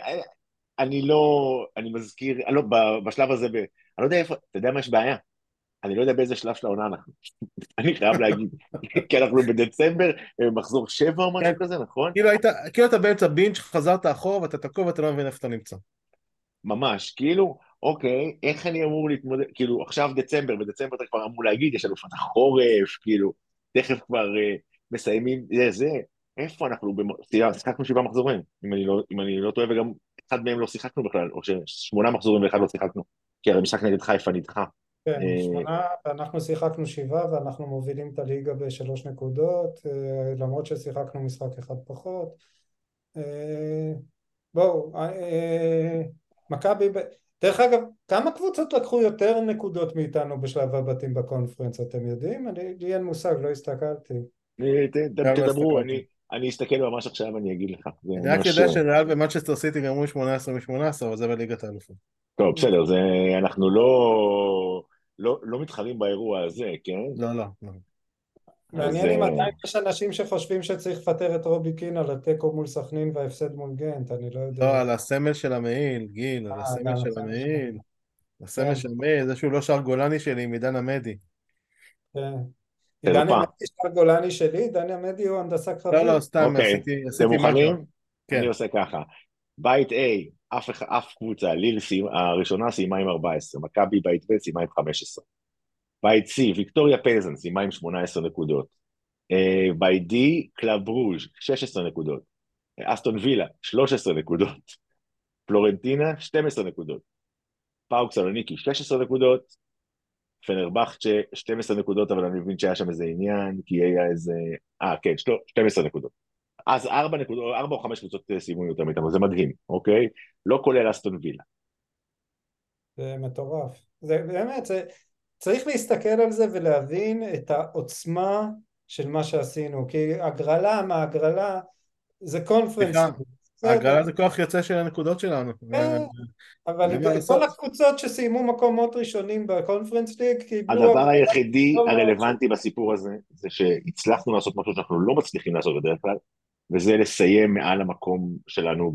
אני לא, אני מזכיר, אני לא, בשלב הזה, אני לא יודע איפה, אתה יודע מה יש בעיה? אני לא יודע באיזה שלב של העונה אנחנו. (laughs) אני חייב להגיד, כי אנחנו בדצמבר, אה, מחזור שבע או משהו כן. כזה, נכון? כאילו היית, כאילו אתה באמצע בינץ', חזרת אחורה ואתה תקוע ואתה לא מבין איפה אתה נמצא. ממש, כאילו, אוקיי, איך אני אמור להתמודד, כאילו עכשיו דצמבר, בדצמבר אתה כבר אמור להגיד, יש לנו פתח חורף, כאילו, תכף כבר uh, מסיימים, זה, זה, איפה אנחנו, סליחה, שיחקנו שבעה מחזורים, אם אני, לא, אם אני לא טועה, וגם אחד מהם לא שיחקנו בכלל, או ששמונה מחזורים ואחד לא שיחקנו, כי הרי משחק נגד חיפה נדחה. כן, אה, שמונה, ואנחנו שיחקנו שבעה ואנחנו מובילים את הליגה בשלוש נקודות, אה, למרות ששיחקנו משחק אחד פחות. אה, בואו, מכבי, דרך אגב, כמה קבוצות לקחו יותר נקודות מאיתנו בשלב הבתים בקונפרנס, אתם יודעים? אני, לי אין מושג, לא הסתכלתי. תדברו, אני אסתכל ממש עכשיו ואני אגיד לך. אני רק יודע שריאל ומנצ'סטר סיטי גמרו 18 מ-18, אבל זה בליגת האלופות. טוב, בסדר, אנחנו לא... לא, לא מתחרים באירוע הזה, כן? לא, לא. לא. מעניין אם עדיין יש אנשים שחושבים שצריך לפטר את רובי קין על התיקו מול סכנין וההפסד מול גנט, אני לא יודע. לא, על הסמל של המעיל, גיל, על אה, הסמל של המעיל. הסמל כן. של המעיל, זה שהוא לא שר גולני שלי עם עידן עמדי. כן. עידן עמדי שר גולני שלי, עידן עמדי הוא הנדסה קרבית. לא, לא, סתם, אוקיי, עשיתי משהו. כן. אני עושה ככה. בית A, אף, אף קבוצה, ליל הראשונה סיימה עם 14, מכבי בית ב' סיימה עם 15. בית C, ויקטוריה פלזן סיימה עם 18 נקודות. Uh, בית D, קלאב ברוז' 16 נקודות. אסטון וילה, 13 נקודות. פלורנטינה, 12 נקודות. פאוק סלוניקי, 16 נקודות. פנרבכצ'ה 12 נקודות, אבל אני מבין שהיה שם איזה עניין, כי היה איזה... אה, כן, 12 נקודות. אז 4 נקודות, 4 או 5 קבוצות סיימו יותר מאיתנו, זה מדהים, אוקיי? לא כולל אסטון וילה. זה מטורף. זה באמת, זה, צריך להסתכל על זה ולהבין את העוצמה של מה שעשינו, כי הגרלה מהגרלה זה קונפרנס. ההגרלה זה כוח יוצא של הנקודות שלנו. כן, אבל כל הקבוצות שסיימו מקומות ראשונים בקונפרנס ליג קיבלו... הדבר היחידי לא הרלוונטי בסיפור הזה זה שהצלחנו לעשות משהו שאנחנו לא מצליחים לעשות בדרך כלל וזה לסיים מעל המקום שלנו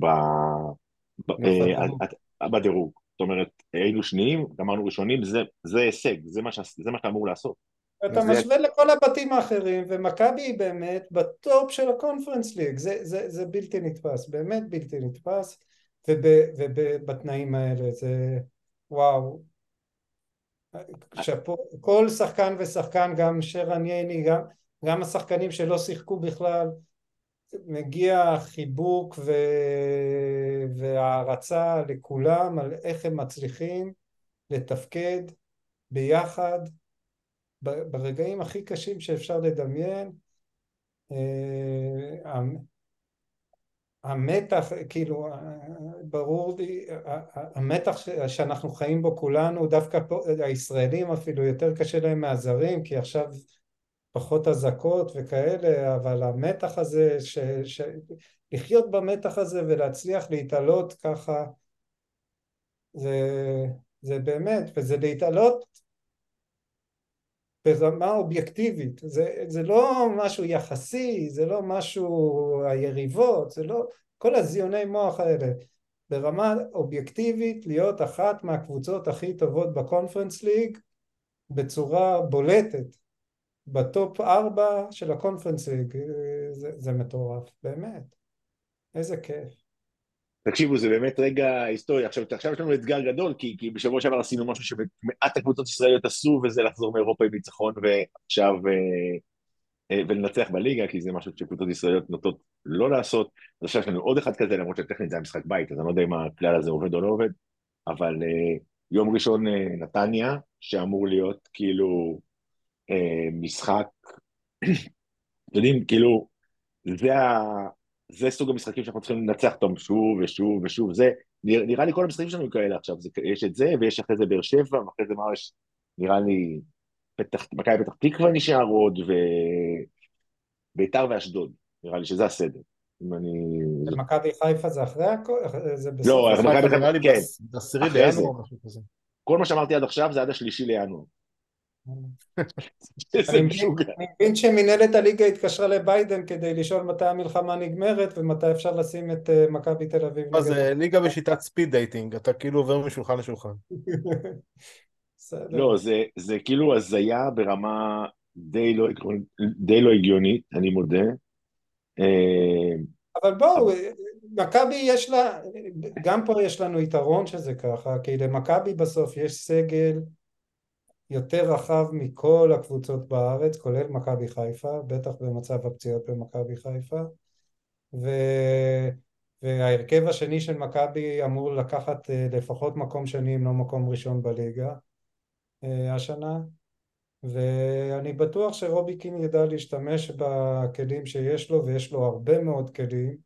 אה, בדירוג. זאת אומרת, היינו שניים, גמרנו ראשונים, זה הישג, זה מה שאתה אמור לעשות. אתה משווה לכל הבתים האחרים, ומכבי היא באמת בטופ של הקונפרנס ליג, זה, זה, זה בלתי נתפס, באמת בלתי נתפס, ובתנאים האלה, זה וואו. שפה, כל שחקן ושחקן, גם שרן ייני, גם, גם השחקנים שלא שיחקו בכלל, מגיע חיבוק ו... והערצה לכולם על איך הם מצליחים לתפקד ביחד ברגעים הכי קשים שאפשר לדמיין. אה, המתח, כאילו, ברור לי, המתח שאנחנו חיים בו כולנו, דווקא פה, הישראלים אפילו יותר קשה להם מהזרים, כי עכשיו פחות אזעקות וכאלה, אבל המתח הזה, ש, ש, לחיות במתח הזה ולהצליח להתעלות ככה, זה, זה באמת, וזה להתעלות ברמה אובייקטיבית, זה, זה לא משהו יחסי, זה לא משהו היריבות, זה לא, כל הזיוני מוח האלה, ברמה אובייקטיבית להיות אחת מהקבוצות הכי טובות בקונפרנס ליג בצורה בולטת, בטופ ארבע של הקונפרנס ליג, זה, זה מטורף, באמת, איזה כיף. תקשיבו, זה באמת רגע היסטורי. עכשיו, עכשיו יש לנו אתגר גדול, כי, כי בשבוע שעבר עשינו משהו שמעט הקבוצות ישראליות עשו, וזה לחזור מאירופה עם ניצחון, ועכשיו, אה, אה, ולנצח בליגה, כי זה משהו שקבוצות ישראליות נוטות לא לעשות. אז עכשיו יש לנו עוד אחד כזה, למרות שטכנית זה היה משחק בית, אז אני לא יודע אם הכלל הזה עובד או לא עובד, אבל אה, יום ראשון אה, נתניה, שאמור להיות כאילו אה, משחק, אתם יודעים, כאילו, זה ה... זה סוג המשחקים שאנחנו צריכים לנצח אותם שוב ושוב ושוב, זה, נראה, נראה לי כל המשחקים שלנו כאלה עכשיו, זה, יש את זה, ויש אחרי זה באר שבע, ואחרי זה מה יש, נראה לי, מכבי פתח תקווה נשאר עוד, וביתר ואשדוד, נראה לי שזה הסדר. אם אני... מכבי חיפה זה אחרי הכל? זה בסוף? לא, מכבי חיפה, כן, עשירי לינואר או משהו כזה. כל מה שאמרתי עד עכשיו זה עד השלישי לינואר. (laughs) אני מבין שמנהלת הליגה התקשרה לביידן כדי לשאול מתי המלחמה נגמרת ומתי אפשר לשים את אה, מכבי תל אביב. מה זה ליגה בשיטת speed dating, אתה כאילו עובר משולחן לשולחן. (laughs) לא, זה כאילו הזיה ברמה די לא, לא הגיונית, אני מודה. אה, אבל בואו, מכבי יש לה, גם פה יש לנו יתרון שזה ככה, כי למכבי בסוף יש סגל יותר רחב מכל הקבוצות בארץ, כולל מכבי חיפה, בטח במצב הפציעות במכבי חיפה, ו... וההרכב השני של מכבי אמור לקחת אה, לפחות מקום שני אם לא מקום ראשון בליגה אה, השנה. ואני בטוח שרובי קין ידע להשתמש בכלים שיש לו ויש לו הרבה מאוד כלים.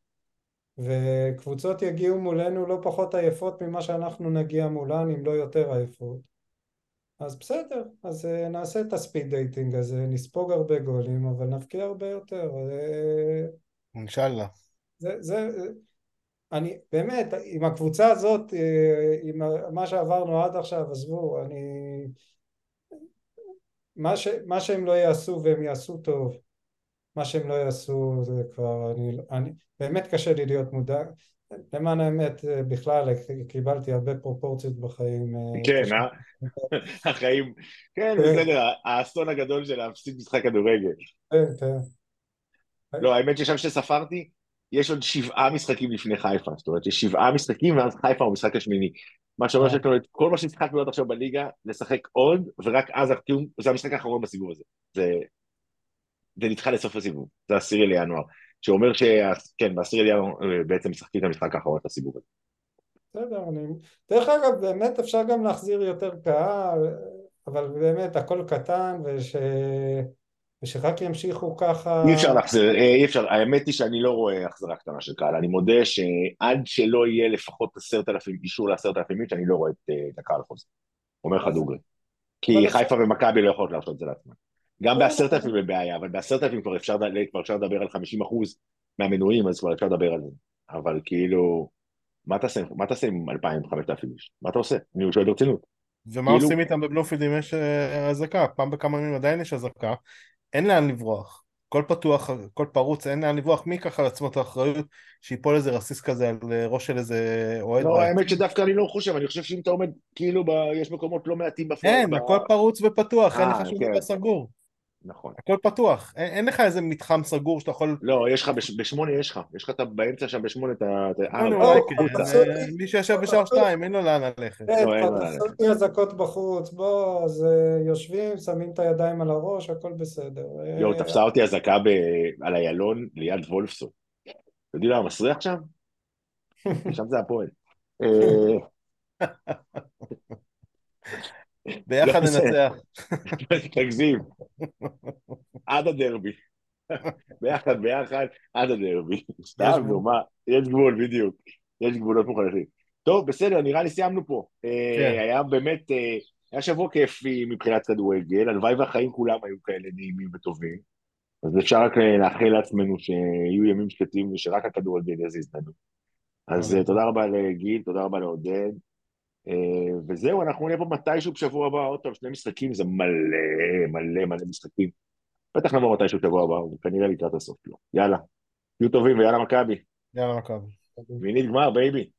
וקבוצות יגיעו מולנו לא פחות עייפות ממה שאנחנו נגיע מולן אם לא יותר עייפות אז בסדר, אז אה, נעשה את ה speed dating הזה, נספוג הרבה גולים, אבל נבקיע הרבה יותר. אה, אינשאללה. זה, זה, אני, באמת, עם הקבוצה הזאת, אה, עם מה שעברנו עד עכשיו, עזבו, אני... מה, ש, מה שהם לא יעשו והם יעשו טוב, מה שהם לא יעשו זה כבר, אני, אני באמת קשה לי להיות מודע, למען האמת בכלל קיבלתי הרבה פרופורציות בחיים. כן, (laughs) החיים, כן, כן, בסדר, האסון הגדול של להפסיד משחק כדורגל. כן, כן. לא, האמת ששם שספרתי, יש עוד שבעה משחקים לפני חיפה, זאת אומרת, יש שבעה משחקים ואז חיפה הוא המשחק השמיני. מה שאומר שיש לנו את כל מה ששיחקנו עד עכשיו בליגה, לשחק עוד, ורק אז, זה המשחק האחרון בסיבוב הזה. זה, זה נדחה לסוף הסיבוב, זה עשירי לינואר. שאומר שכן, בעשירי לינואר אה, בעצם משחקים את המשחק האחרון את הסיבוב הזה. בסדר, אני... דרך אגב, באמת אפשר גם להחזיר יותר קהל, אבל באמת הכל קטן וש... ושרק ימשיכו ככה... אי אפשר להחזיר, אה, אי אפשר, האמת היא שאני לא רואה החזרה קטנה של קהל, אני מודה שעד שלא יהיה לפחות עשרת אלפים, אישור לעשרת אלפים איש, אני לא רואה את, אה, את הקהל חוזר. אומר לך דוגרי. כי חיפה ומכבי לא יכולות לעשות את זה לעצמם. גם בעשרת אלפים בבעיה, אבל בעשרת אלפים כבר אפשר לדבר על חמישים אחוז מהמנויים, אז כבר אפשר לדבר על זה. אבל כאילו, מה תעשה, מה תעשה עם אלפיים, חמשת אלפים איש? מה אתה עושה? אני שואל ברצינות. ומה כאילו... עושים איתם בבלומפילד אם יש אה, אזעקה? פעם בכמה ימים עדיין יש אזעקה, אין לאן לברוח. הכל פתוח, הכל פרוץ, אין לאן לברוח, מי ייקח על עצמו את האחריות שיפול איזה רסיס כזה על אה, ראש של איזה אוהד? לא, האמת שדווקא אני לא חושב, אני חושב שאם אתה עומד, כאילו, ב... יש מקומות לא מעטים בפרק. אין, הכל פרוץ ופתוח, אין לך אה, שום דבר כן. סגור. נכון. הכל פתוח, אין, אין לך איזה מתחם סגור שאתה יכול... לא, יש לך, בשמונה יש לך, יש לך את באמצע שם בשמונה את ה... מי שיושב בשער שתיים, אין לו לאן ללכת. כן, לעשות לי אזעקות בחוץ, בוא, אז אה, יושבים, שמים את הידיים על הראש, הכל בסדר. יואו, תפסה אותי אזעקה על איילון ליד וולפסון. אתה יודעים למה מסריח שם? (laughs) שם זה הפועל. (laughs) אה, ביחד לא, ננצח. תגזים. עד הדרבי. ביחד, ביחד, עד הדרבי. סתם, נו, מה, יש גבול, בדיוק. יש גבולות מוכנים. טוב, בסדר, נראה לי סיימנו פה. אה, כן. היה באמת, אה, היה שבוע כיפי מבחינת כדורגל, הלוואי והחיים כולם היו כאלה נעימים וטובים. אז אפשר רק לאחל לעצמנו שיהיו ימים שקטים ושרק הכדורגל יזיז לנו. אז אה, תודה רבה לגיל, תודה רבה לעודד. אה, וזהו, אנחנו נהיה פה מתישהו בשבוע הבא, עוד פעם, שני משחקים זה מלא, מלא, מלא משחקים. בטח נבוא מתישהו בשבוע הבא, וכנראה לקראת הסוף לא. יאללה, תהיו טובים ויאללה מכבי. יאללה מכבי. שמינית גמר, baby.